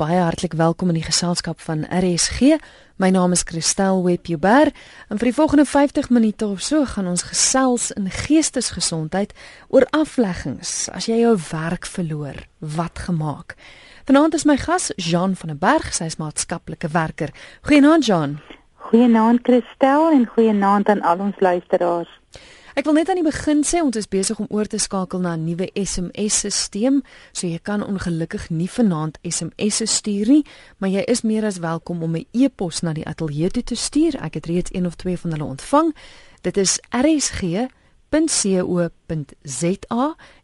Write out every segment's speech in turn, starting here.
baie hartlik welkom in die geselskap van RSG. My naam is Christel Webber en vir die volgende 50 minute of so gaan ons gesels in geestesgesondheid oor afleggings. As jy jou werk verloor, wat gemaak? Vanaand is my gas Jean van der Berg, sy is maatskaplike werker. Goeienaand Jean. Goeienaand Christel en goeienaand aan al ons luisteraars. Ek wil net aan die begin sê ons is besig om oor te skakel na 'n nuwe SMS-stelsel, so jy kan ongelukkig nie vanaand SMS'e stuur nie, maar jy is meer as welkom om 'n e-pos na die ateljee toe te stuur. Ek het reeds een of twee van hulle ontvang. Dit is rsg.co.za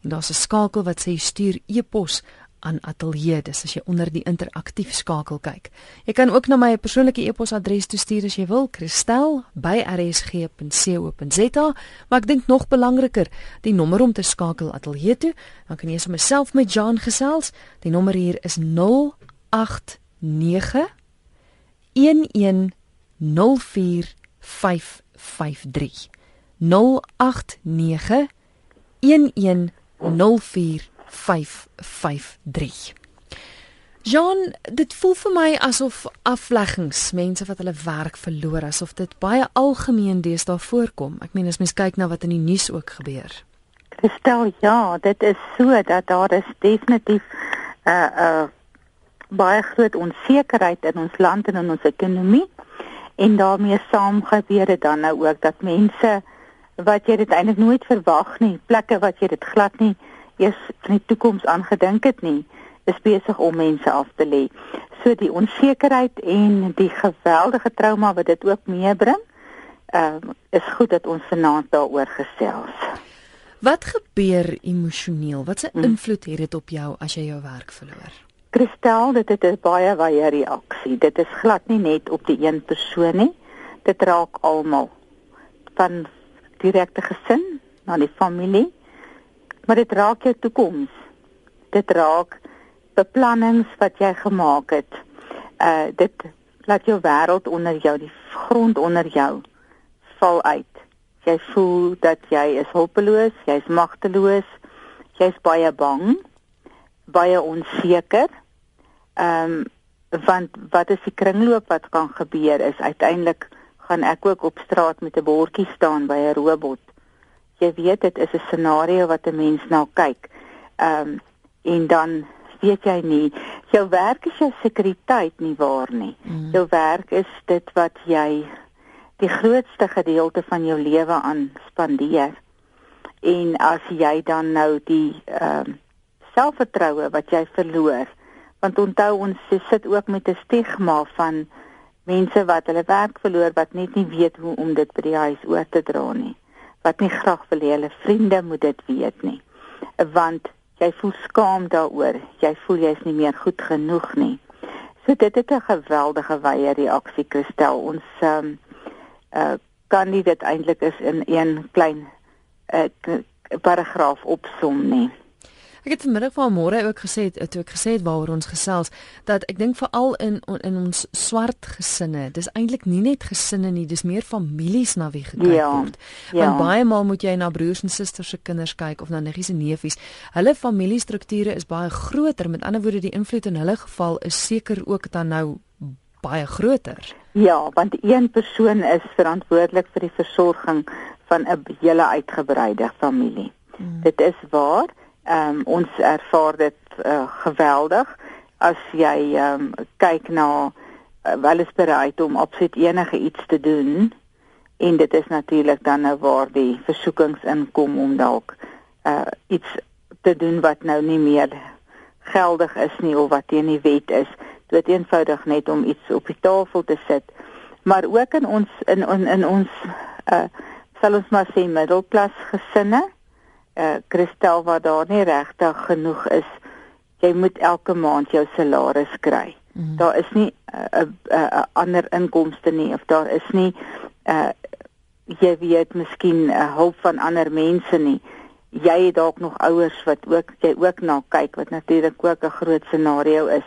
en daar's 'n skakel wat sê stuur e-pos aan ateljee dis as jy onder die interaktief skakel kyk. Jy kan ook na my persoonlike e-posadres toe stuur as jy wil, kristel@rsg.co.za, maar ek dink nog belangriker, die nommer om te skakel ateljee toe, dan kan jy sommer self met Jan gesels. Die nommer hier is 089 1104553. 089 1104553 553. Jean, dit voel vir my asof afleggings, mense wat hulle werk verloor, asof dit baie algemeen deesdae voorkom. Ek meen as mens kyk na wat in die nuus ook gebeur. Stel ja, dit is so dat daar is definitief 'n uh, 'n uh, baie groot onsekerheid in ons land en in ons ekonomie en daarmee saam gebeur dit dan nou ook dat mense wat jy dit eintlik nooit verwag nie, plekke wat jy dit glad nie eers in die toekoms aangedink het nie, is besig om mense af te lê. So die onsekerheid en die geweldige trauma wat dit ook meebring, ehm uh, is goed dat ons vanaand daaroor gesels. Wat gebeur emosioneel? Wat se hmm. invloed het dit op jou as jy jou werk verloor? Kristel, dit het 'n baie wye reaksie. Dit is glad nie net op die een persoon nie. Dit raak almal van direkte gesin na die familie maar dit raak jou toekoms. Dit raak beplannings wat jy gemaak het. Uh dit laat jou wêreld onder jou, die grond onder jou val uit. Jy voel dat jy is hulpeloos, jy's magteloos, jy's baie bang, baie onseker. Ehm um, want wat is die kringloop wat kan gebeur is uiteindelik gaan ek ook op straat met 'n bordjie staan by 'n robot jy weet dit is 'n scenario wat 'n mens na kyk. Ehm um, en dan weet jy nie jou werk is jou sekuriteit nie waar nie. Mm. Jou werk is dit wat jy die grootste gedeelte van jou lewe aan spandeer. En as jy dan nou die ehm um, selfvertroue wat jy verloor, want onthou ons sit ook met 'n stigma van mense wat hulle werk verloor wat net nie weet hoe om dit by die huis oor te dra nie wat nie graag wil hê hulle vriende moet dit weet nie. Want jy voel skaam daaroor. Jy voel jy's nie meer goed genoeg nie. So dit het 'n geweldige wye reaksie gestel. Ons ehm um, uh kan nie dit eintlik is in een klein uh paragraaf opsom nie. Ek het vanmiddag van môre ook gesê toe ek gesê het waaroor ons gesels dat ek dink veral in in ons swart gesinne, dis eintlik nie net gesinne nie, dis meer families na wie gekyk ja, word. Want ja. baie maal moet jy na broers en susters se kinders kyk of na niggies en neefies. Hulle familiestrukture is baie groter. Met ander woorde, die invloed in hulle geval is seker ook dan nou baie groter. Ja, want een persoon is verantwoordelik vir die versorging van 'n hele uitgebreide familie. Hmm. Dit is waar Ehm um, ons ervaar dit uh, geweldig. As jy ehm um, kyk na uh, wel is bereid om absoluut enige iets te doen en dit is natuurlik dan nou waar die versoekings inkom om dalk uh, iets te doen wat nou nie meer geldig is nie of wat teen die wet is. Dit eenvoudig net om iets op die tafel te sit. Maar ook in ons in in, in ons uh, sal ons maar sê middelklas gesinne uh kristal wat daar nie regtig genoeg is. Jy moet elke maand jou salaris kry. Mm -hmm. Daar is nie 'n uh, 'n uh, uh, ander inkomste nie of daar is nie uh jy weet miskien uh, hulp van ander mense nie. Jy het dalk nog ouers wat ook jy ook na kyk wat natuurlik ook 'n groot scenario is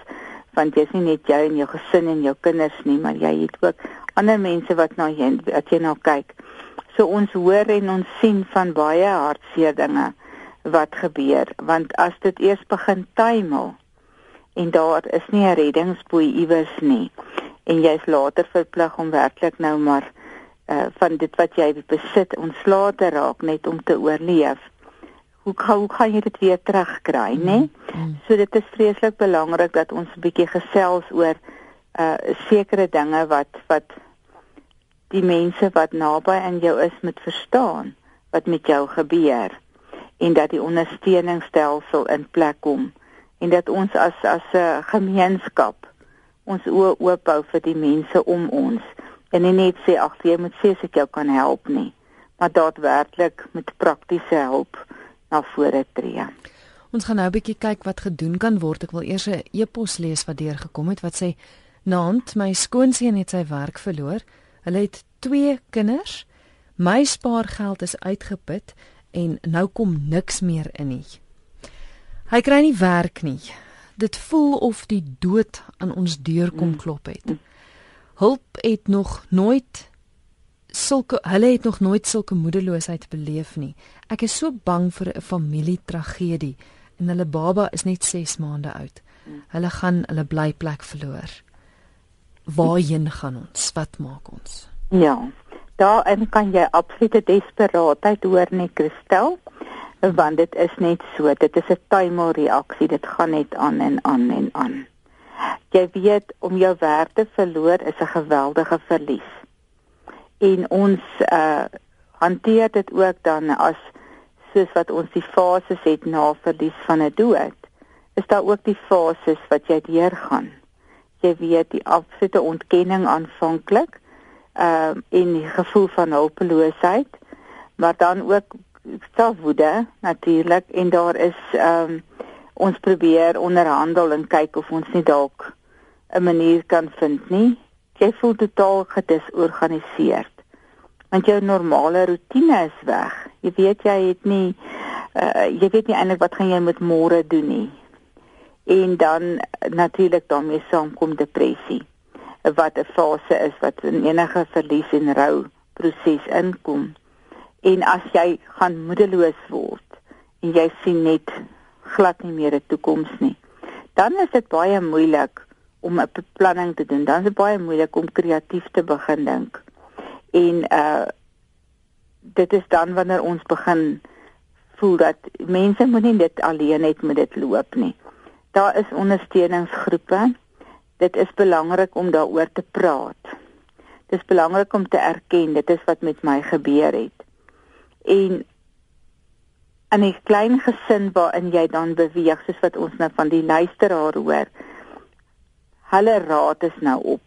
want jy's nie net jy en jou gesin en jou kinders nie, maar jy het ook ander mense wat na jy wat jy na kyk. So ons hoor en ons sien van baie hartseer dinge wat gebeur want as dit eers begin tuimel en daar is nie 'n reddingsboei iewers nie en jy's later verplig om werklik nou maar uh van dit wat jy besit ontslae te raak net om te oorleef. Hoe kan hoe kan jy dit weer terugkry, mm, né? Mm. So dit is vreeslik belangrik dat ons 'n bietjie gesels oor uh sekere dinge wat wat die mense wat naby aan jou is moet verstaan wat met jou gebeur en dat die ondersteuningsstelsel in plek kom en dat ons as as 'n gemeenskap ons oë oop hou vir die mense om ons en nie net sê ag jy moet sê as ek jou kan help nie maar daadwerklik met praktiese hulp na vore tree. Ons gaan nou 'n bietjie kyk wat gedoen kan word. Ek wil eers 'n e-pos lees wat deur gekom het wat sê Naand, my skoonseun het sy werk verloor. Hulle het twee kinders. My spaargeld is uitgeput en nou kom niks meer in nie. Hy kry nie werk nie. Dit voel of die dood aan ons deur kom klop het. Hulp het nog nooit sulke hulle het nog nooit sulke moedeloosheid beleef nie. Ek is so bang vir 'n familietragedie en hulle baba is net 6 maande oud. Hulle gaan hulle blyplek verloor. Waarheen gaan ons? Wat maak ons? Ja. Daarin kan jy absolute desperaatheid hoor nie, Christel, want dit is net so, dit is 'n tuimel reaksie, dit gaan net aan en aan en aan. Jy weet om jou werk te verloor is 'n geweldige verlies. En ons uh hanteer dit ook dan as soos wat ons die fases het na verlies van 'n dood. Is daar ook die fases wat jy deurgaan? Jy weet die absolute ontkenning aanvanklik ehm uh, en die gevoel van hulpeloosheid, maar dan ook selfwoede natuurlik en daar is ehm um, ons probeer onderhandel en kyk of ons nie dalk 'n manier kan vind nie. Jy voel totaal gedisorganiseerd. Want jou normale rotine is weg. Jy weet jy het nie uh, jy weet nie eintlik wat gaan jy met môre doen nie. En dan natuurlik daarmee saamkom depressie wat 'n fase is wat in enige verlies en rou proses inkom. En as jy gaan moedeloos word en jy sien net glad nie meer 'n toekoms nie, dan is dit baie moeilik om 'n beplanning te doen. Dan is dit baie moeilik om kreatief te begin dink. En uh dit is dan wanneer ons begin voel dat mense moet nie dit alleen net met dit loop nie. Daar is ondersteuningsgroepe dit is belangrik om daaroor te praat. Dit is belangrik om te erken dit is wat met my gebeur het. En in 'n klein gesin waarin jy dan beweeg soos wat ons nou van die luisteraar hoor. Hulle raad is nou op.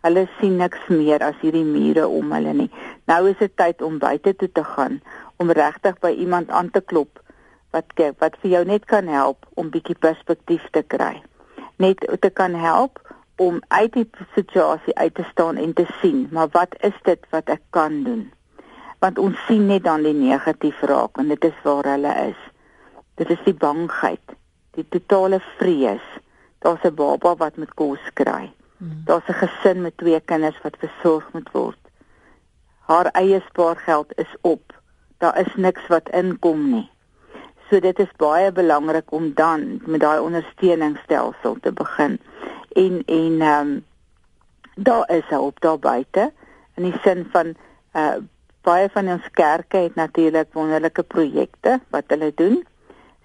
Hulle sien niks meer as hierdie mure om hulle nie. Nou is dit tyd om buite toe te gaan om regtig by iemand aan te klop wat wat vir jou net kan help om bietjie perspektief te kry net te kan help om uit die situasie uit te staan en te sien, maar wat is dit wat ek kan doen? Want ons sien net dan die negatief raak en dit is waar hulle is. Dit is die bangheid, die totale vrees. Daar's 'n baba wat met kos kry. Hmm. Daar's 'n gesin met twee kinders wat versorg moet word. Haar eie spaargeld is op. Daar is niks wat inkom nie. So dit is baie belangrik om dan met daai ondersteuningsstelsel te begin. En en ehm um, daar is hulp daar buite in die sin van uh baie van ons kerke het natuurlik wonderlike projekte wat hulle doen.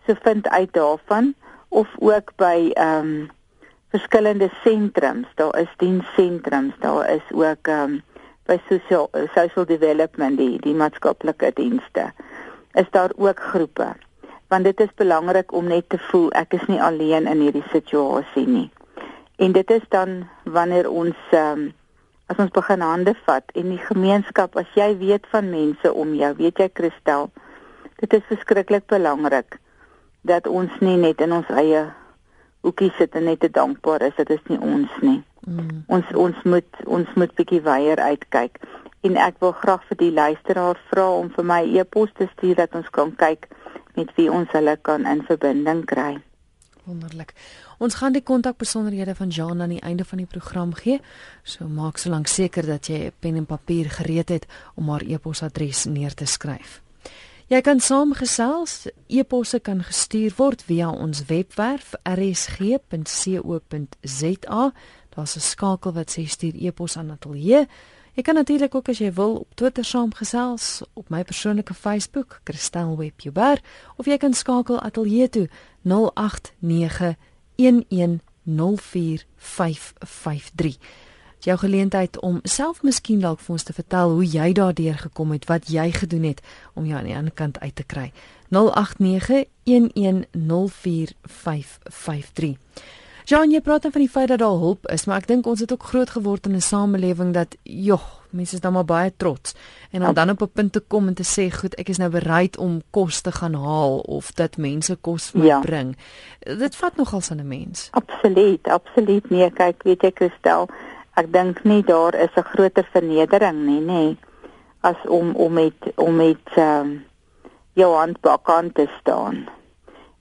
So vind uit daarvan of ook by ehm um, verskillende sentrums. Daar is dienssentrums, daar is ook ehm um, by social social development die die maatskaplike dienste. Is daar ook groepe want dit is belangrik om net te voel ek is nie alleen in hierdie situasie nie. En dit is dan wanneer ons um, as ons begin hande vat en die gemeenskap as jy weet van mense om jou, weet jy Christel, dit is verskriklik belangrik dat ons nie net in ons eie hoekie sit en net te dankbaar is dit is nie ons nie. Mm. Ons ons moet ons moet bietjie weier uitkyk en ek wil graag vir die luisteraar vra om vir my e-pos te stuur dat ons kan kyk met wie ons hulle kan in verbinding kry. Wonderlik. Ons gaan die kontakbesonderhede van Jean aan die einde van die program gee. So maak solank seker dat jy pen en papier gereed het om haar e-posadres neer te skryf. Jy kan saamgesels. E-posse kan gestuur word via ons webwerf rsg.co.za. Daar's 'n skakel wat sê stuur e-pos aan Atelier. Jy kan natuurlik ook as jy wil op Twitter saamgesels op my persoonlike Facebook, Christel Webber, of jy kan skakel Atelier toe 089 1104553 jou geleentheid om self miskien dalk vir ons te vertel hoe jy daardeur gekom het, wat jy gedoen het om jou aan die ander kant uit te kry. 0891104553. Jan, jy praat dan van die feit dat daar hulp is, maar ek dink ons het ook groot geword in 'n samelewing dat jog, mense is dan maar baie trots en om dan op 'n punt te kom en te sê, "Goed, ek is nou bereid om kos te gaan haal of dat mense kos vir my ja. bring." Dit vat nogal van 'n mens. Absoluut, absoluut. Nee, kyk, weet jy, Christel, ek dink nie daar is 'n groter vernedering nie, nê, as om om met om met ehm um, jou hand bakant te staan.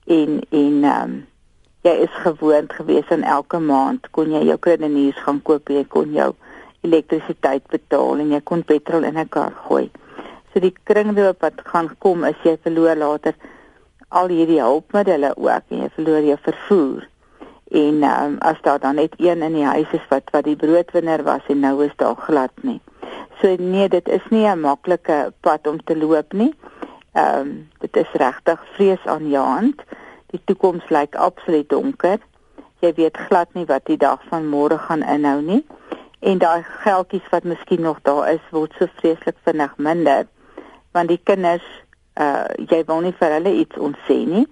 En en ehm um, jy is gewoond gewees aan elke maand kon jy jou kruideniers gaan koop, jy kon jou elektrisiteit betaal en jy kon petrol in 'n kar gooi. So die kringloop wat gaan kom is jy verloor later al hierdie hulpmiddels ook en jy verloor jou vervoer en um, as daar dan net een in die huis is wat wat die broodwinner was en nou is daar glad nie. So nee, dit is nie 'n maklike pad om te loop nie. Ehm um, dit is regtig vreesaanjaend. Die toekoms lyk absoluut donker. Jy weet glad nie wat die dag van môre gaan inhou nie. En daai geldjies wat miskien nog daar is, word so vreeslik vinnig minder want die kinders uh jy wil nie vir hulle iets ontsê nie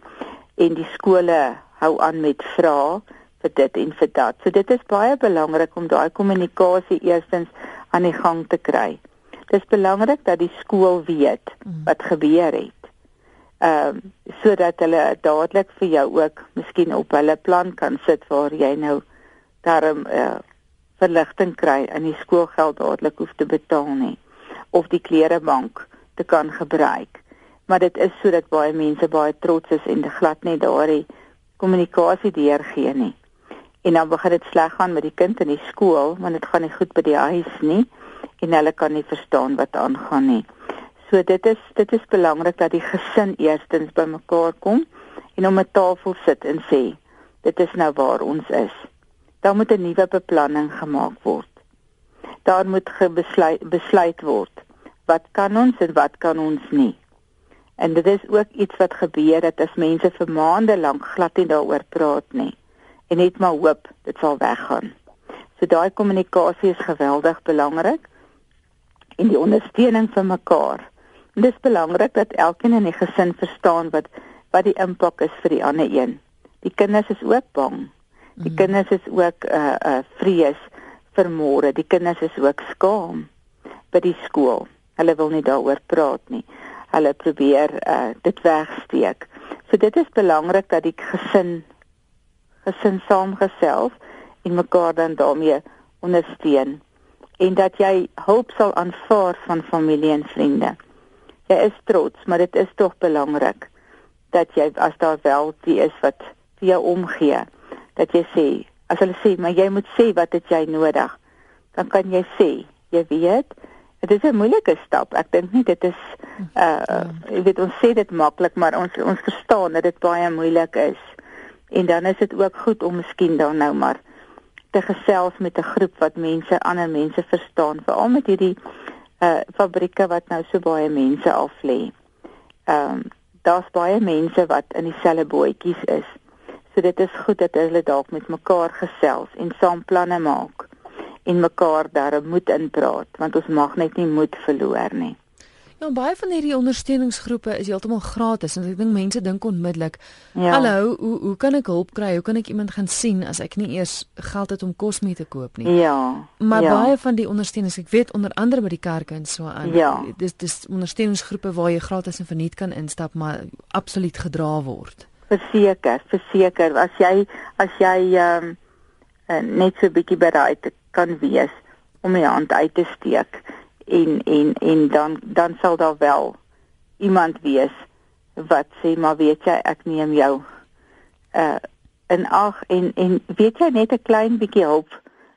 en die skole hou aan met vrae vir dit en vir dat. So dit is baie belangrik om daai kommunikasie eerstens aan die gang te kry. Dit is belangrik dat die skool weet mm. wat gebeur het. Ehm um, sodat hulle dadelik vir jou ook miskien op hulle plan kan sit waar jy nou daarom uh, verligting kry en die skoolgeld dadelik hoef te betaal nie of die klerebank te kan gebruik. Maar dit is sodat baie mense baie trots is en glad net daardie kommunikasie deurgee nie. En dan begin dit sleg gaan met die kind in die skool want dit gaan nie goed by die huis nie en hulle kan nie verstaan wat aangaan nie. So dit is dit is belangrik dat die gesin eerstens bymekaar kom en om 'n tafel sit en sê dit is nou waar ons is. Daar moet 'n nuwe beplanning gemaak word. Daar moet besluit besluit word wat kan ons en wat kan ons nie. En dit is ook iets wat gebeur dat as mense vir maande lank glad nie daaroor praat nie en net maar hoop dit sal weggaan. So daai kommunikasie is geweldig belangrik en die ondersteuning vir mekaar. En dit is belangrik dat elkeen in die gesin verstaan wat wat die impak is vir die ander een. Die kinders is ook bang. Die mm. kinders is ook uh uh vrees vir môre. Die kinders is ook skaam by die skool. Hulle wil nie daaroor praat nie hulle probeer uh, dit wegsteek. So dit is belangrik dat die gesin gesin saamgesels en mekaar dan daarmee ondersteun en dat jy hulp sal aanvaar van familie en vriende. Jy is trots, maar dit is tog belangrik dat jy as daar wel die is wat vir jou omgee, dat jy sê, as hulle sê, maar jy moet sê wat het jy nodig, dan kan jy sê, jy weet, Dit is 'n moeilike stap. Ek dink nie dit is uh jy weet ons sê dit maklik, maar ons ons verstaan dat dit baie moeilik is. En dan is dit ook goed om miskien dan nou maar te gesels met 'n groep wat mense ander mense verstaan, veral met hierdie uh fabrieke wat nou so baie mense af lê. Ehm um, daar's baie mense wat in dieselfde bootjies is. So dit is goed dat hulle dalk met mekaar gesels en saam planne maak en mekaar daar moet inpraat want ons mag net nie moed verloor nie. Ja, baie van hierdie ondersteuningsgroepe is heeltemal gratis en ek dink mense dink onmiddellik, ja. "Hallo, hoe hoe kan ek hulp kry? Hoe kan ek iemand gaan sien as ek nie eers geld het om kos mee te koop nie?" Ja. Maar ja. baie van die ondersteunings, ek weet onder andere by die kerke en so aan. Ja. Dis dis ondersteuningsgroepe waar jy gratis en verniet kan instap, maar absoluut gedra word. Verseker, verseker, as jy as jy ehm um, net so 'n bietjie bereid kan wees om my hand uit te steek en en en dan dan sal daar wel iemand wees wat sê maar weet jy ek neem jou uh in ag en en weet jy net 'n klein bietjie hulp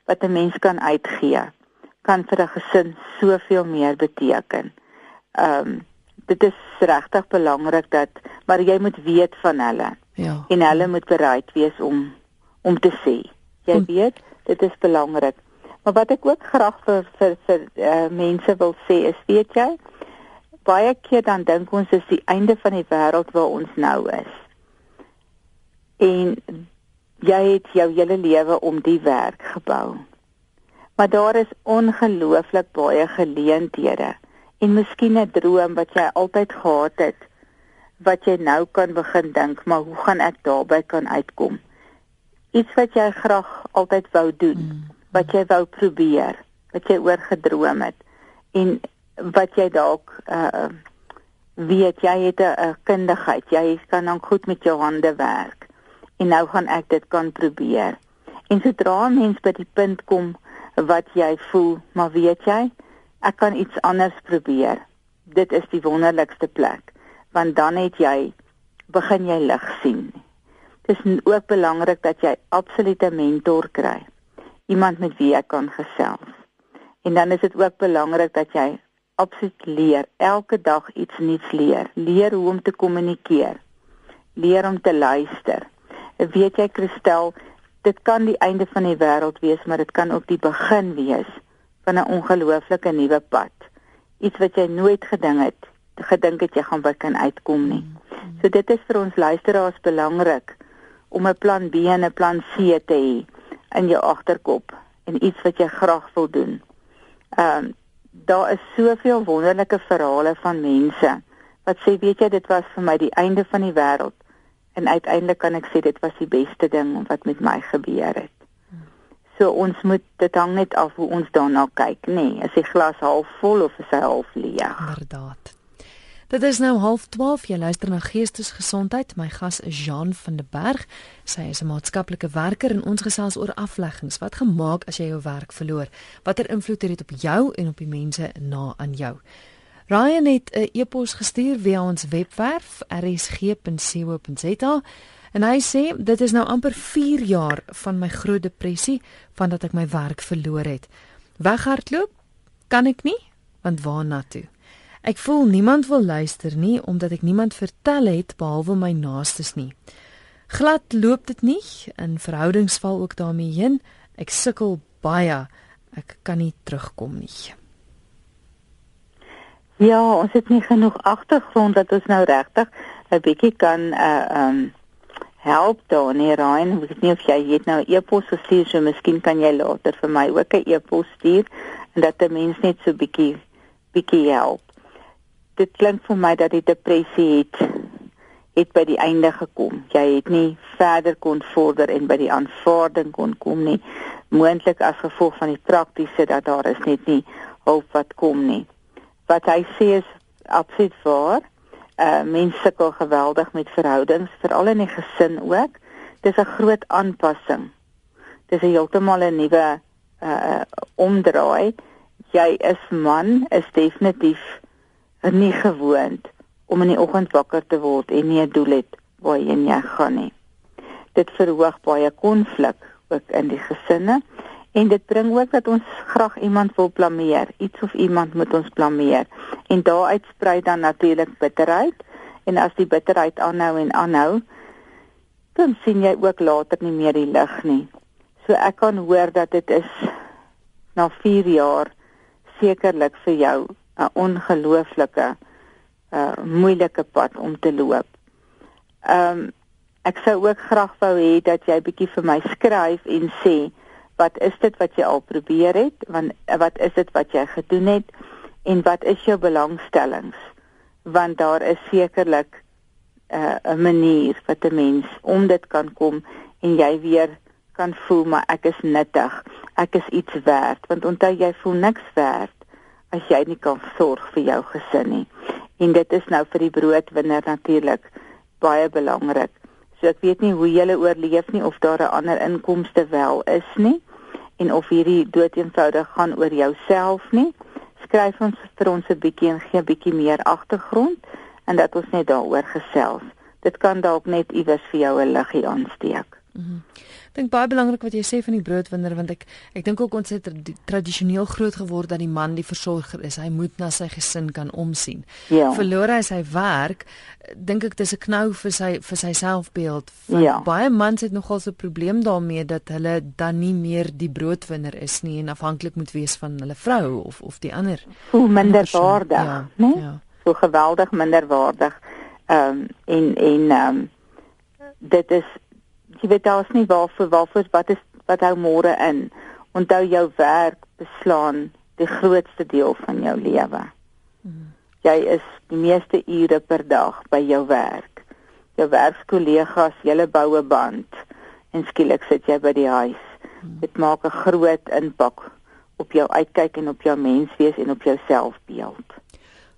wat 'n mens kan uitgee kan vir 'n gesin soveel meer beteken. Ehm um, dit is regtig belangrik dat maar jy moet weet van hulle. Ja. En hulle moet bereid wees om om te sê. Jy om, weet, dit is belangrik. Maar wat ek ook graag vir vir, vir uh, mense wil sê is, weet jy, baie keer dan dink ons is die einde van die wêreld waar ons nou is. En jy het jou hele lewe om die werk gebou. Maar daar is ongelooflik baie geleenthede en miskien 'n droom wat jy altyd gehad het wat jy nou kan begin dink, maar hoe gaan ek daarby kan uitkom? Iets wat jy graag altyd wou doen, mm. Wat jy wou probeer, wat jy oorgedroom het en wat jy dalk uh weet jy het 'n kundigheid, jy kan dan goed met jou hande werk. En nou gaan ek dit kan probeer. En sodra mens by die punt kom wat jy voel, maar weet jy, ek kan iets anders probeer. Dit is die wonderlikste plek, want dan het jy begin jy lig sien. Dit is ook belangrik dat jy absolute mentor kry. Iemand met wie jy kan gesels. En dan is dit ook belangrik dat jy absoluut leer, elke dag iets nuuts leer. Leer hoe om te kommunikeer. Leer om te luister. Weet jy Christel, dit kan die einde van die wêreld wees, maar dit kan ook die begin wees van 'n ongelooflike nuwe pad. Iets wat jy nooit gedink het, gedink het jy gaan by kan uitkom nie. So dit is vir ons luisteraars belangrik om 'n plan B en 'n plan C te hê in jou agterkop en iets wat jy graag wil doen. Ehm um, daar is soveel wonderlike verhale van mense wat sê weet jy dit was vir my die einde van die wêreld en uiteindelik kan ek sê dit was die beste ding wat met my gebeur het. So ons moet dit hang net af hoe ons daarna kyk, nê. Nee, is die glas half vol of is hy half leeg? Inderdaad. Dit is nou 12:30. Jy luister na Geestesgesondheid. My gas is Jean van der Berg. Sy is 'n maatskaplike werker en ons gesels oor afleggings. Wat gemaak as jy jou werk verloor? Watter invloed het dit op jou en op die mense na aan jou? Ryan het 'n e-pos gestuur via ons webwerf rsg.co.za en hy sê dit is nou amper 4 jaar van my groot depressie vandat ek my werk verloor het. Weghardloop kan ek nie, want waarna toe? Ek voel niemand wil luister nie omdat ek niemand vertel het behalwe my naastes nie. Glad loop dit nie in verhoudings val ook daarmee heen. Ek sukkel baie. Ek kan nie terugkom nie. Ja, ons het nie genoeg agtergrond dat ons nou regtig 'n bietjie kan uh um help daar nie rein. Ek weet nie of jy het nou 'n e-pos gestuur, so miskien kan jy later vir my ook 'n e-pos stuur en dat 'n mens net so bietjie bietjie help dit klink vir my dat die depressie het het by die einde gekom. Jy het nie verder kon vorder en by die aanvaarding kon kom nie. Moontlik as gevolg van die praktiese dat daar is net nie hulp wat kom nie. Wat hy sê is absoluut waar. Uh mense sukkel geweldig met verhoudings, veral in die gesin ook. Dis 'n groot aanpassing. Dis heeltemal 'n nuwe uh omdraai. Jy is man, is definitief nie gewoond om in die oggend wakker te word en nie 'n doel het waarheen jy gaan nie. Dit verhoog baie konflik ook in die gesinne en dit bring ook dat ons graag iemand wil blameer, iets of iemand moet ons blameer en daaruit sprei dan natuurlik bitterheid en as die bitterheid aanhou en aanhou dan sien jy ook later nie meer die lig nie. So ek kan hoor dat dit is na 4 jaar sekerlik vir jou 'n ongelooflike uh moeilike pad om te loop. Ehm um, ek sou ook graag wou hê dat jy bietjie vir my skryf en sê wat is dit wat jy al probeer het? Want wat is dit wat jy gedoen het en wat is jou belangstellings? Want daar is sekerlik 'n uh, 'n manier wat 'n mens om dit kan kom en jy weer kan voel maar ek is nuttig. Ek is iets werd want onthou jy voel niks werd as jy nie kan sorg vir jou gesin nie. En dit is nou vir die broodwinner natuurlik baie belangrik. So ek weet nie hoe jy oorleef nie of daar 'n ander inkomste wel is nie en of hierdie dood eenvoudig gaan oor jouself nie. Skryf ons vir ons 'n bietjie en gee 'n bietjie meer agtergrond en dat ons net daaroor gesels. Dit kan dalk net iewers vir jou 'n liggie aansteek. Mm -hmm. Dink baie belangrik wat jy sê van die broodwinner want ek ek dink ook ons het tradisioneel groot geword dat die man die versorger is. Hy moet na sy gesin kan omsien. Ja. Verloor hy sy werk, dink ek dis 'n knou vir sy vir sy selfbeeld. Ja. Baie mans het nogal 'n probleem daarmee dat hulle dan nie meer die broodwinner is nie en afhanklik moet wees van hulle vrou of of die ander. Hoe minderwaardig, ja. né? Nee? Ja. So geweldig minderwaardig. Ehm um, en en ehm um, dit is jy weet daar's nie waarvoor waarvoor wat is wat hou môre in. Onthou jou werk beslaan die grootste deel van jou lewe. Hmm. Jy is die meeste ure per dag by jou werk. Jou werkskollegas, julle bou 'n band en skielik sit jy by die huis. Hmm. Dit maak 'n groot impak op jou uitkyk en op jou menswees en op jou selfbeeld.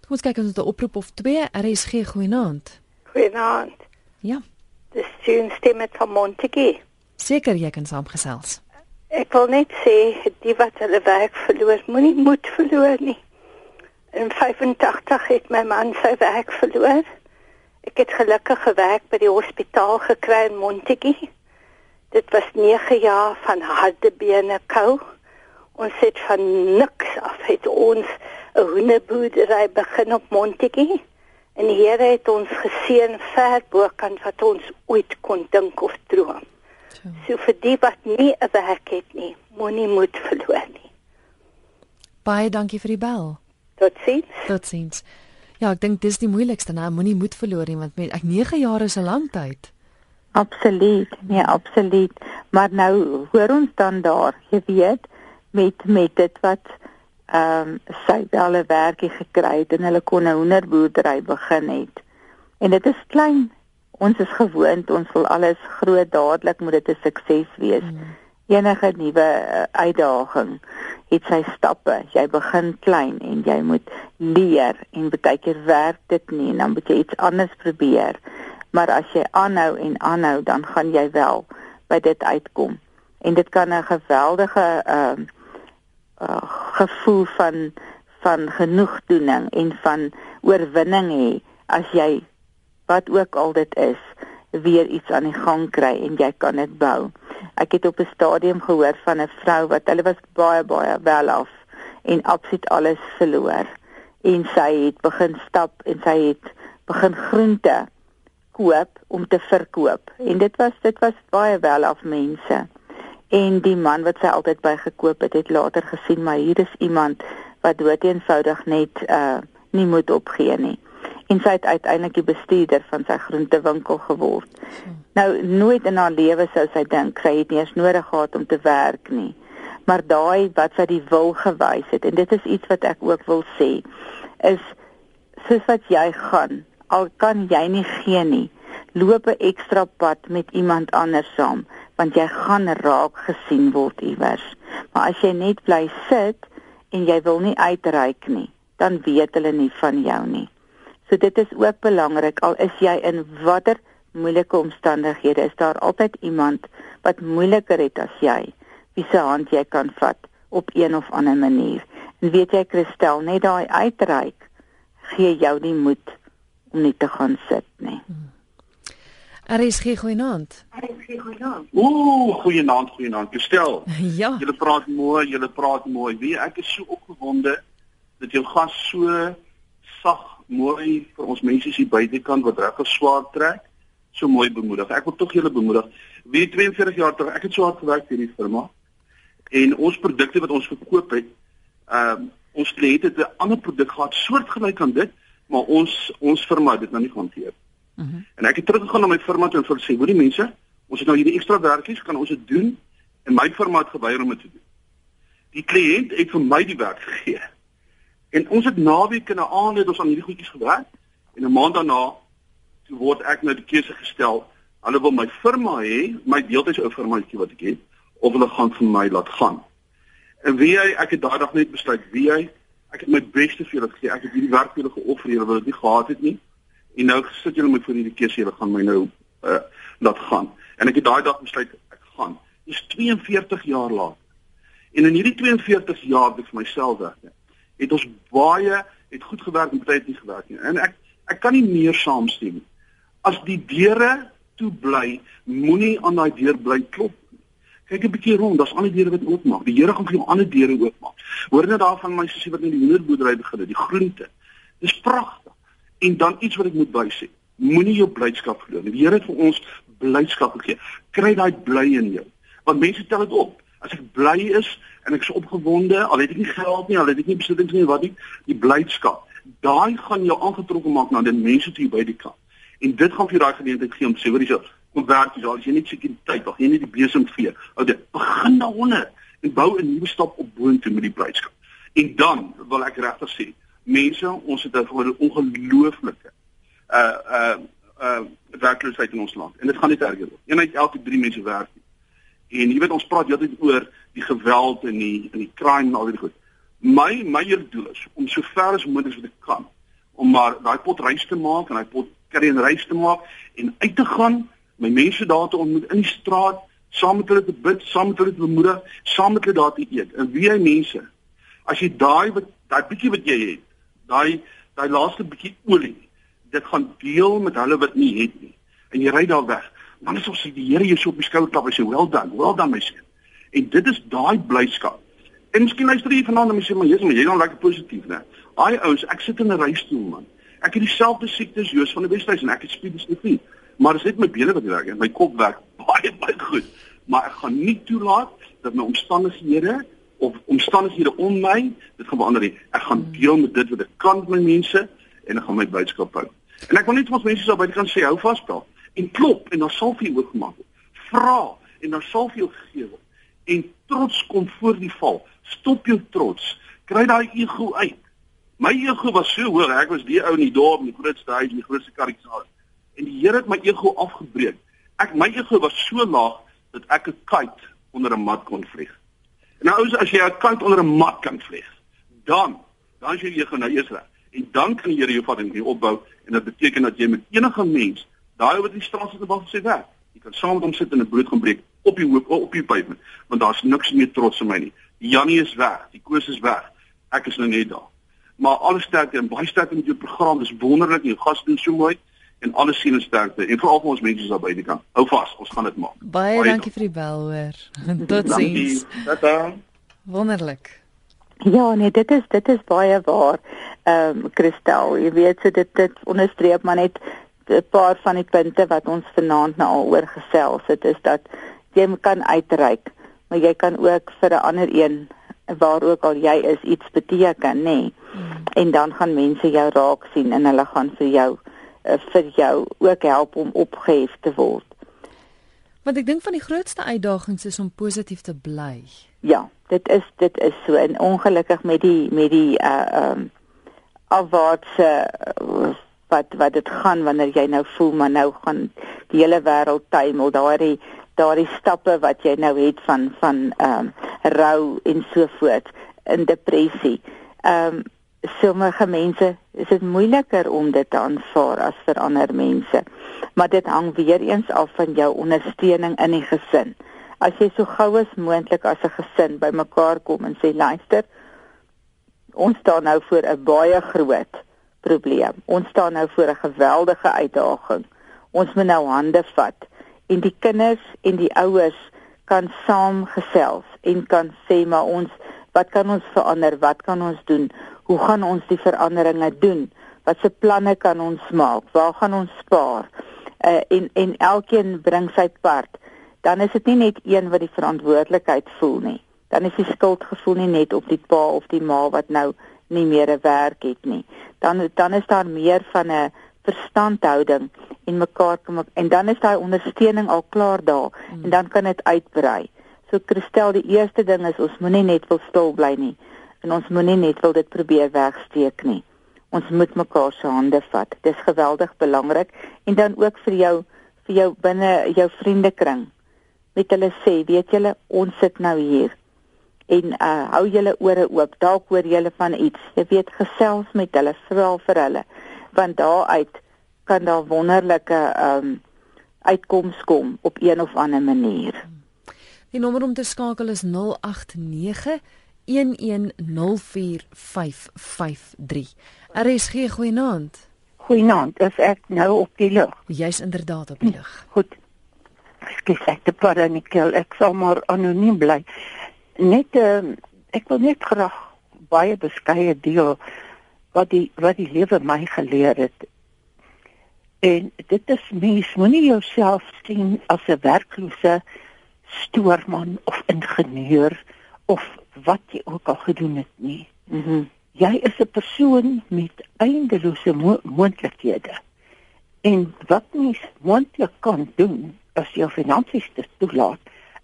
Kom ons kyk ons het 'n oproep of 2 RSG goeienaand. Goeienaand. Ja dis sien stemme van Montetjie. Seker jy kan saamgesels. Ek wil net sê die wat hulle werk verloor, moenie moed verloor nie. In 85 het my man sy werk verloor. Ek het gelukkig gewerk by die hospitaal gekry in Montetjie. Dit was 9 jaar van harde bene kou. Ons het van niks af het ons 'n hoenderboerdery begin op Montetjie. En die Here het ons geseën ver bokant wat ons ooit kon dink of droom. So, so vir die wat nie 'n werk het nie, moenie moed verloor nie. Baie dankie vir die bel. Totsiens. Totsiens. Ja, ek dink dis die moeilikste, nou moenie moed verloor nie want met ek 9 jaar is 'n lang tyd. Absoluut. Nee, absoluut. Maar nou hoor ons dan daar, jy weet, met met dit wat ehm um, sy wel 'n werkie gekry het en hulle kon 'n hoenderboerdery begin het. En dit is klein. Ons is gewoond, ons wil alles groot dadelik moet dit 'n sukses wees. Mm. Enige nuwe uh, uitdaging het sy stappe. Jy begin klein en jy moet leer en baie keer werk dit nie en dan moet jy iets anders probeer. Maar as jy aanhou en aanhou, dan gaan jy wel by dit uitkom. En dit kan 'n geweldige ehm uh, uh, gevoel van van genoegdoening en van oorwinning hê as jy wat ook al dit is weer iets aan die gang kry en jy kan dit bou. Ek het op 'n stadium gehoor van 'n vrou wat hulle was baie baie wel af en absoluut alles verloor. En sy het begin stap en sy het begin groente koop om te verkoop. En dit was dit was baie wel af mense en die man wat sy altyd by gekoop het, het later gesien maar hier is iemand wat dood eenvoudig net uh nie moet opgee nie. En sy het uiteindelik die bestuurder van sy groentewinkel geword. Nou nooit in haar lewe sou sy dink sy het nie eens nodig gehad om te werk nie. Maar daai wat sy die wil gewys het en dit is iets wat ek ook wil sê is soos wat jy gaan al kan jy nie gee nie loop 'n ekstra pad met iemand anders saam want jy gaan raak gesien word iewers. Maar as jy net bly sit en jy wil nie uitreik nie, dan weet hulle nie van jou nie. So dit is ook belangrik al is jy in watter moeilike omstandighede, is daar altyd iemand wat moeiliker het as jy, wie se hand jy kan vat op een of ander manier. En weet jy Christel, net daai uitreik gee jou die moed om nie te gaan sit nie. Hmm. Er is geen goeienaand. Geen goeienaand. Ooh, goeienaand, goeienaand. Gestel. Ja. Julle praat mooi, julle praat mooi. Wie ek is so opgewonde dat jou gas so sag mooi vir ons mense hier buitekant wat reg geswaar trek. So mooi bemoedig. Ek wil tog julle bemoedig. Wie 42 jaar terug, ek het so hard gewerk vir hierdie firma. En ons produkte wat ons verkoop het, ehm um, ons kliënte het 'n ander produk gehad soortgelyk aan dit, maar ons ons firma het dit nou nie gehanteer nie. -huh. Mhm. En ek het teruggegaan na my firma toe en vir sê, "Hoerie mense, ons het nou hierdie ekstra werkies, kan ons dit doen?" En my firma het geweier om dit te doen. Die kliënt het vir my die werk gegee. En ons het naweek en 'n aand het ons aan hierdie goedjies gewerk en 'n maand daarna toe word ek nou die keuse gestel. Hulle wil my firma hê, my deeltyds ou firmaatjie wat ek het, of hulle gaan vir my laat gaan. En wie hy, ek het daai dag net besluit wie hy ek het my beste vir hulle gegee. Ek het hierdie werk vir hulle geoffer, hulle wil dit nie gehad het nie. En nou sit julle met voor hierdie keuse, julle gaan my nou uh laat gaan. En ek het daai dag besluit ek gaan. Dis 42 jaar laat. En in hierdie 42 jaar het ek vir myself werk. Het ons baie het goed gewerk en baie het nie gewerk nie. En ek ek kan nie meer saamstem. As die deure toe bly, moenie aan daai deur bly klop. Kyk 'n bietjie rond, daar's ander deure wat oopmaak. Die Here gaan vir jou ander deure oopmaak. Hoor net daarvan my sussie wat in die hoenderboerdery begin het, die groente. Dis pragtig. En dan iets wat ek moet bysê. Moenie jou blydskap verloor nie. Die Here het vir ons blydskap gegee. Kry daai bly in jou. Want mense tel dit op. As ek bly is en ek is opgewonde, al het ek nie geld nie, al het ek nie besittings nie, wat nie, die blydskap. Daai gaan jou aangetrokke maak na die mense toe by die kant. En dit gaan vir daai geleentheid gee om sê, hoor jy, kom werk jy, as jy net sekuriteit, of jy net die besem vee. Ou dit begin daaronder en bou 'n nuwe stap op boontoe met die blydskap. En dan wil ek regtig sê, mense, ons het 'n ongelooflike uh uh uh werkloosheid in ons land en dit gaan net erger word. Een uit elke 3 mense werk nie. En jy weet ons praat heeltyd oor die geweld en die in die crime en al die goed. My my doel is om so ver as moontlik wat ek kan om maar daai pot reis te maak en daai pot curry en reis te maak en uit te gaan, my mense daar te ontmoet in die straat, saam met hulle te bid, saam met hulle te bemoedig, saam met hulle daar te eet. En wie hy mense, as jy daai daai bietjie wat jy het, daai daai laaste bietjie olie dit gaan deel met hulle wat nie het nie. En jy ry daar weg. Dan is ons sê die Here jou so op die skouer klap en sê well done, well done my seun. En dit is daai blydskap. En miskien luister jy vanaand en jy sê maar Jesus, maar jy is nou lekker positief, né? Ai ouens, ek sit in 'n reistool man. Ek het dieselfde siektes Joos van die Wesduis en ek het spierdistrofie. Maar dit is net my bene wat werk en my kop werk baie baie goed. Maar ek gaan nie toelaat dat my omstandighede of omstandighede om my dit gaan verander nie. Ek gaan deel met dit wat ek kan met my mense en ek gaan my boodskap hou. En ek wil net vir ons mense sou by kan sê hou vas daar en klop en dan sal vir jou oopgemaak word. Vra en dan sal vir jou gegee word. En trots kom voor die val. Stop jou trots. Kry daai ego uit. My ego was so hoog. Ek was die ou in die dorp die grootste huis die grootste karretjie. En die Here het my ego afgebreek. Ek my ego was so laag dat ek 'n kite onder 'n mat kon vlieg. Nou as jy 'n kite onder 'n mat kan vlieg, dan dan jy ego nou eers reg. En dan kan die Here jou vat en jou opbou en dit beteken dat jy met enige mens daai wat in die straat sit en wag vir sy werk. Jy kan saam met hom sit en 'n brood gaan breek op die hoop op die pavement, want daar's niks meer trots in my nie. Die Jannie is weg, die Koos is weg. Ek is nou net daar. Maar alles sterkte en baie sterkte met jou program. Dis wonderlik. Jou gas doen so mooi en alles sien en sterkte en veral vir ons mense daar by die kant. Hou vas, ons gaan dit maak. Baie, baie dankie vir die bel hoor. Totsiens. Tata. Wonderlik. Ja, nee, dit is dit is baie waar. Ehm um, Christel, jy weet so dit dit onderstreep maar net 'n paar van die punte wat ons vanaand nou al oor gesels het. Is dat jy kan uitreik, maar jy kan ook vir 'n ander een waar ook al jy is iets beteken, nê. Nee. Hmm. En dan gaan mense jou raak sien en hulle gaan vir jou uh, vir jou ook help om opgehef te word. Want ek dink van die grootste uitdagings is om positief te bly. Ja, dit is dit is so en ongelukkig met die met die uh um afwaartse uh, wat wat dit gaan wanneer jy nou voel maar nou gaan die hele wêreld tuimel daardie daardie stappe wat jy nou het van van um rou en so voort in depressie. Um sommige mense is dit moeiliker om dit te aanvaar as vir ander mense. Maar dit hang weer eens af van jou ondersteuning in die gesin. As jy so gou as moontlik as 'n gesin bymekaar kom en sê luister ons staan nou voor 'n baie groot probleem. Ons staan nou voor 'n geweldige uitdaging. Ons moet nou hande vat. En die kinders en die ouers kan saam gesels en kan sê maar ons wat kan ons verander? Wat kan ons doen hoe gaan ons die veranderinge doen wat se planne kan ons maak waar gaan ons spaar uh, en en elkeen bring sy part dan is dit nie net een wat die verantwoordelikheid voel nie. Dan is die skuldgevoel nie net op die pa of die ma wat nou nie meer 'n werk het nie. Dan dan is daar meer van 'n verstandhouding en mekaar kom en dan is daai ondersteuning al klaar daar hmm. en dan kan dit uitbrei. So Christel, die eerste ding is ons moenie net wil stil bly nie en ons moenie net wil dit probeer wegsteek nie. Ons moet mekaar se hande vat. Dis geweldig belangrik en dan ook vir jou vir jou binne jou vriendekring met hulle sê, weet julle, ons sit nou hier en uh hou julle ore oop. Dalk hoor julle van iets. Jy weet gesels met hulle, vra vir hulle. Want daaruit kan daar wonderlike um uitkoms kom op een of ander manier. Die nommer om te skakel is 089 1104553. RSG goeienaand. Goeienaand, is ek nou op die lug? Jy's inderdaad op die lug. Goed. Ekskuus, ek te paranikel. Ek sal maar anoniem bly. Net uh, ek wil net graag baie beskeie deel wat die wat die lewe my geleer het. En dit is mens moenie jouself sien as 'n werklose stoorman of ingenieur of wat jy ook al gedoen het nie. Mhm. Mm jy is 'n persoon met eindelose mo moontlikhede. En wat mens moontlik kan doen as jou finansies dit toelaat,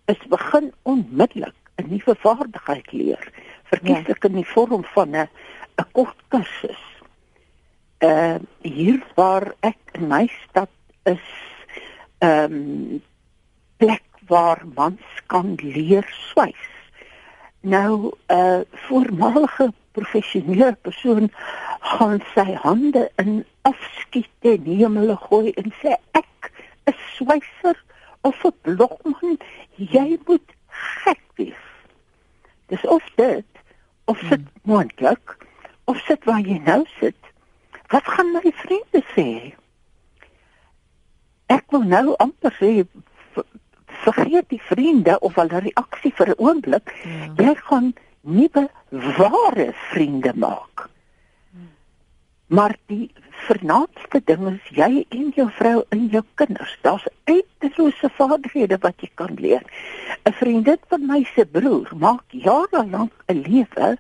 is begin onmiddellik 'n nuwe vaardigheid leer, verkieslik ja. in die vorm van 'n 'n kort kursus. Uh hier waar ek in my stad is, ehm um, plek waar mans kan leer swys. Nou 'n uh, voormalige professionele persoon gaan sy hande in afskiet en hulle gooi en sê ek is swyser of 'n blokman jy moet gek wees. Dis of dit of sit hmm. moontlik of sit waar jy nou sit. Wat gaan my vriende sê? Ek wil nou amper sê vergeet die vriende of hulle reaksie vir 'n oomblik. Ja. Jy gaan nuwe ware vriende maak. Maar die vernaamste ding is jy en jou vrou en jou kinders. Daar's uitlose vaardighede wat jy kan leer. 'n Vriendin van my se broer maak jare lank 'n lewe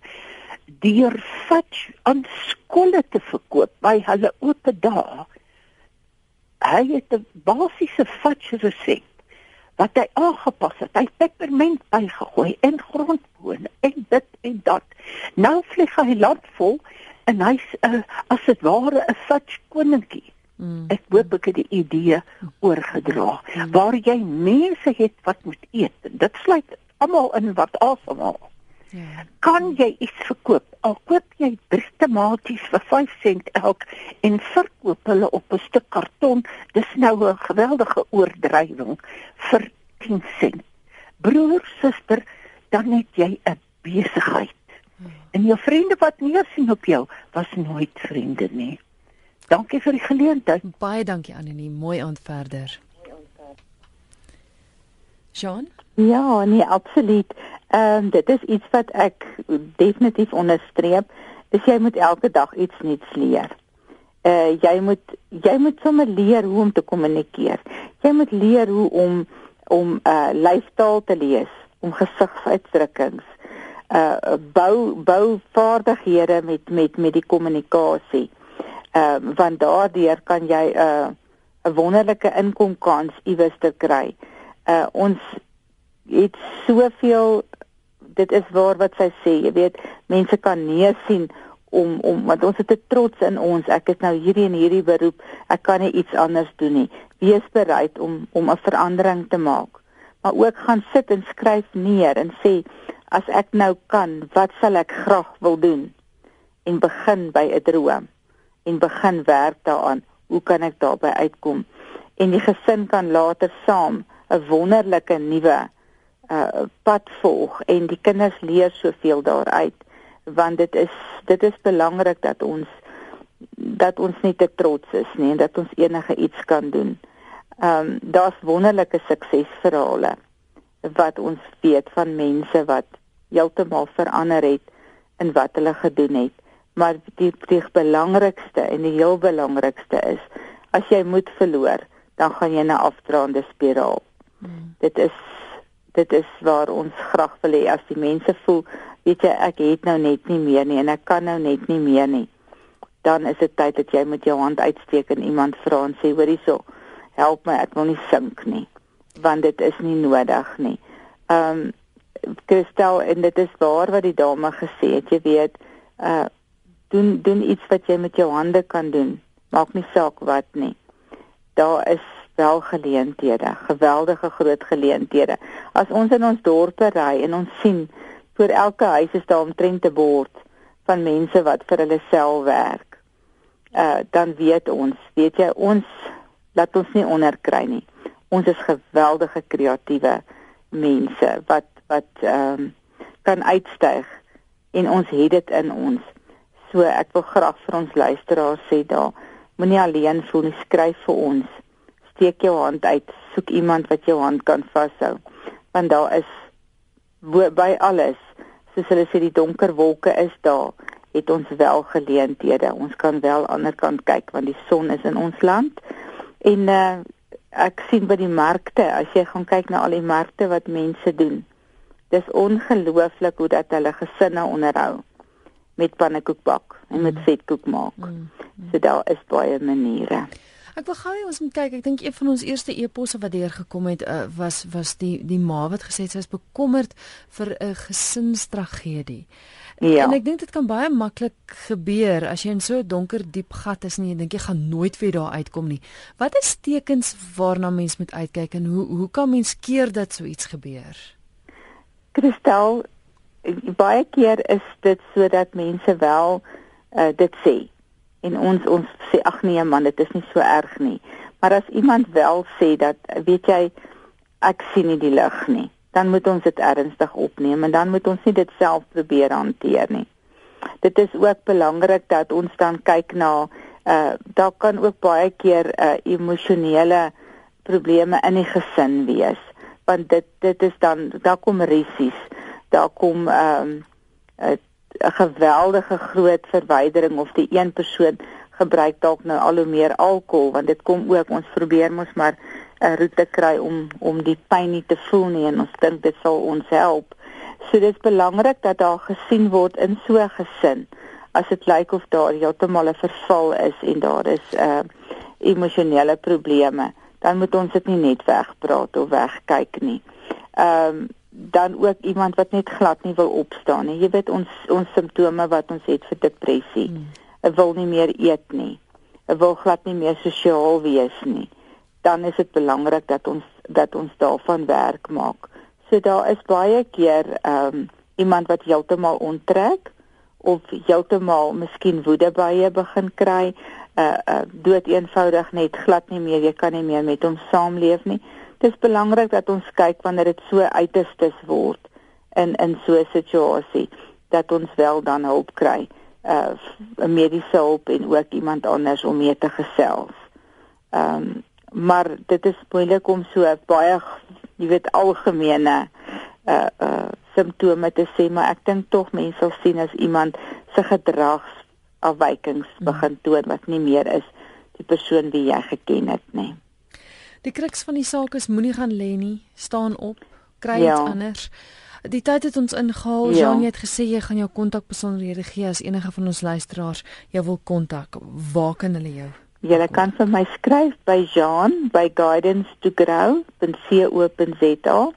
deur fudge aan skole te verkoop by hulle oop dae. Hy het 'n basiese fudge resep wat hy aangepas het. Hy het peppermint bygegooi en grondboon en dit en dat. Nou vlieg hy land vol en hy's uh, as dit ware 'n fudge koningkie. Mm. Ek hoop ek het die idee oorgedra mm. waar jy mense het wat moet eet. Dit sluit almal in wat asemhaal. Ja. Kan jy iets verkoop? Al koop jy drie tomaties vir 5 sent elk en verkoop hulle op 'n stuk karton, dis nou 'n geweldige oordrywing vir 10 sent. Broer, suster, dan het jy 'n besigheid. Hmm. En jou vriende wat neersien op jou, was nooit vriende nie. Dankie vir die geleentheid. Baie dankie Annelie, mooi aand verder. Jean? Ja, nee, absoluut. Ehm um, dit is iets wat ek definitief onderstreep. Dis jy moet elke dag iets nuuts leer. Uh jy moet jy moet sommer leer hoe om te kommunikeer. Jy moet leer hoe om om uh lyfstaal te lees, om gesigsuitdrukkings, uh bou bou vaardighede met met met die kommunikasie. Ehm uh, want daardeur kan jy 'n uh, 'n wonderlike inkomkans iewers te kry. Uh ons het soveel dit is waar wat sy sê, jy weet, mense kan nee sien om om want ons het 'n trots in ons. Ek is nou hierdie en hierdie beroep. Ek kan nie iets anders doen nie. Wees bereid om om 'n verandering te maak. Maar ook gaan sit en skryf neer en sê as ek nou kan, wat sal ek graag wil doen? En begin by 'n droom en begin werk daaraan. Hoe kan ek daarby uitkom? En die gesin kan later saam 'n wonderlike nuwe uh pad volg en die kinders leer soveel daaruit want dit is dit is belangrik dat ons dat ons nie te trots is nie en dat ons enige iets kan doen. Ehm um, daar's wonderlike suksesverhale wat ons weet van mense wat heeltemal verander het in wat hulle gedoen het. Maar die die belangrikste en die heel belangrikste is as jy moed verloor, dan gaan jy na afdraande spiraal. Hmm. Dit is dit is waar ons graag wil hê as die mense voel, weet jy, ek het nou net nie meer nie en ek kan nou net nie meer nie. Dan is dit tyd dat jy met jou hand uitsteek en iemand vra en sê, "Hoorie so, help my, ek wil nie sink nie." Want dit is nie nodig nie. Ehm um, Kristel en dit is waar wat die dame gesê het, jy weet, uh doen doen iets wat jy met jou hande kan doen. Maak nie saak wat nie. Daar is wel geleenthede, geweldige groot geleenthede. As ons in ons dorpe ry en ons sien voor elke huis is daar omtrent 'n bord van mense wat vir hulle self werk. Uh dan weet ons, weet jy, ons laat ons nie onderkry nie. Ons is geweldige kreatiewe mense wat wat ehm um, kan uitstyg en ons het dit in ons. So ek wil graag vir ons luisteraars sê daar, moenie alleen voel nie, skryf vir ons steek jou hand uit, soek iemand wat jou hand kan vashou. Want daar is by alles, soos hulle sê die donker wolke is daar, het ons wel geleenthede. Ons kan wel aan die ander kant kyk want die son is in ons land. En uh, ek sien by die markte, as jy gaan kyk na al die markte wat mense doen. Dis ongelooflik hoe dat hulle gesinne onderhou met pannekoek bak en met mm. vetkoek maak. Mm. So daar is baie maniere. Ek wil gou hê ons moet kyk. Ek dink een van ons eerste eposse wat deur gekom het uh, was was die die ma wat gesê het sy is bekommerd vir 'n gesinstragedie. Ja. En ek dink dit kan baie maklik gebeur as jy in so 'n donker diep gat is en jy dink jy gaan nooit weer daar uitkom nie. Wat is tekens waarna mens moet uitkyk en hoe hoe kan mens keer dat so iets gebeur? Kristel, baie keer is dit sodat mense wel uh, dit sê en ons ons sê ag nee man dit is nie so erg nie. Maar as iemand wel sê dat weet jy ek sien nie die lig nie dan moet ons dit ernstig opneem en dan moet ons nie dit self probeer hanteer nie. Dit is ook belangrik dat ons dan kyk na uh daar kan ook baie keer uh emosionele probleme in die gesin wees want dit dit is dan daar kom risies daar kom ehm um, 'n geweldige groot verwydering of die een persoon gebruik dalk nou al hoe meer alkohol want dit kom ook ons probeer mos maar 'n roete kry om om die pyn nie te voel nie en ons dink dit sal ons help. So dit is belangrik dat daar gesien word in so 'n gesin as dit lyk of daar heeltemal 'n verval is en daar is uh emosionele probleme, dan moet ons dit nie net wegpraat of wegkyk nie. Ehm um, dan ook iemand wat net glad nie wil opstaan nie. Jy weet ons ons simptome wat ons het vir depressie. Ek wil nie meer eet nie. Ek wil glad nie meer sosiaal wees nie. Dan is dit belangrik dat ons dat ons daarvan werk maak. So daar is baie keer ehm um, iemand wat heeltemal onttrek of heeltemal miskien woede baie begin kry. Uh uh dood eenvoudig net glad nie meer jy kan nie meer met hom saamleef nie dis belangrik dat ons kyk wanneer dit so uiterstes word in in so 'n situasie dat ons wel dan hulp kry uh mediese hulp en ook iemand anders om mee te gesels. Ehm um, maar dit is moeilik om so baie jy weet algemene uh uh simptome te sê maar ek dink tog mense sal sien as iemand se gedragsafwykings hmm. begin toon wat nie meer is die persoon wie jy geken het nie. Die kruks van die saak is moenie gaan lê nie, staan op, kry ja. iets anders. Die tyd het ons ingehaal. Ja. Jean het gesê jy gaan jou kontak besonderhede gee as enige van ons luisteraars jou wil kontak. Waar kan hulle jou? Jy kan vir my skryf by Jean by guidance to grow.co.za.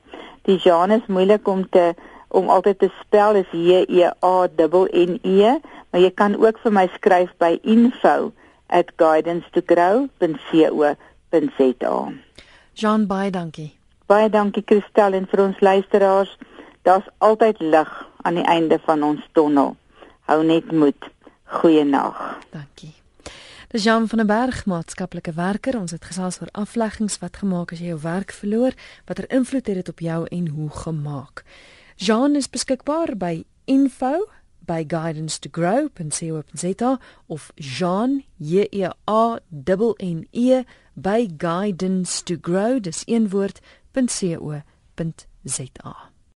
Die Jean is moeilik om te om altyd te spel is J E A N E, maar jy kan ook vir my skryf by info@guidance2grow.co.za www.rsg.co.za. Jean baie dankie. Baie dankie Christel en vir ons luisteraars. Daar's altyd lig aan die einde van ons tonnel. Hou net moed. Goeienaand. Dankie. Dis Jan van der Berg, maatskaplike werker. Ons het gesels oor afleggings wat gemaak as jy jou werk verloor, watter invloed het dit op jou en hoe gemaak. Jean is beskikbaar by info by guidance to grow.co.za of Jean J E A N N E by guidance to grow dis een woord.co.za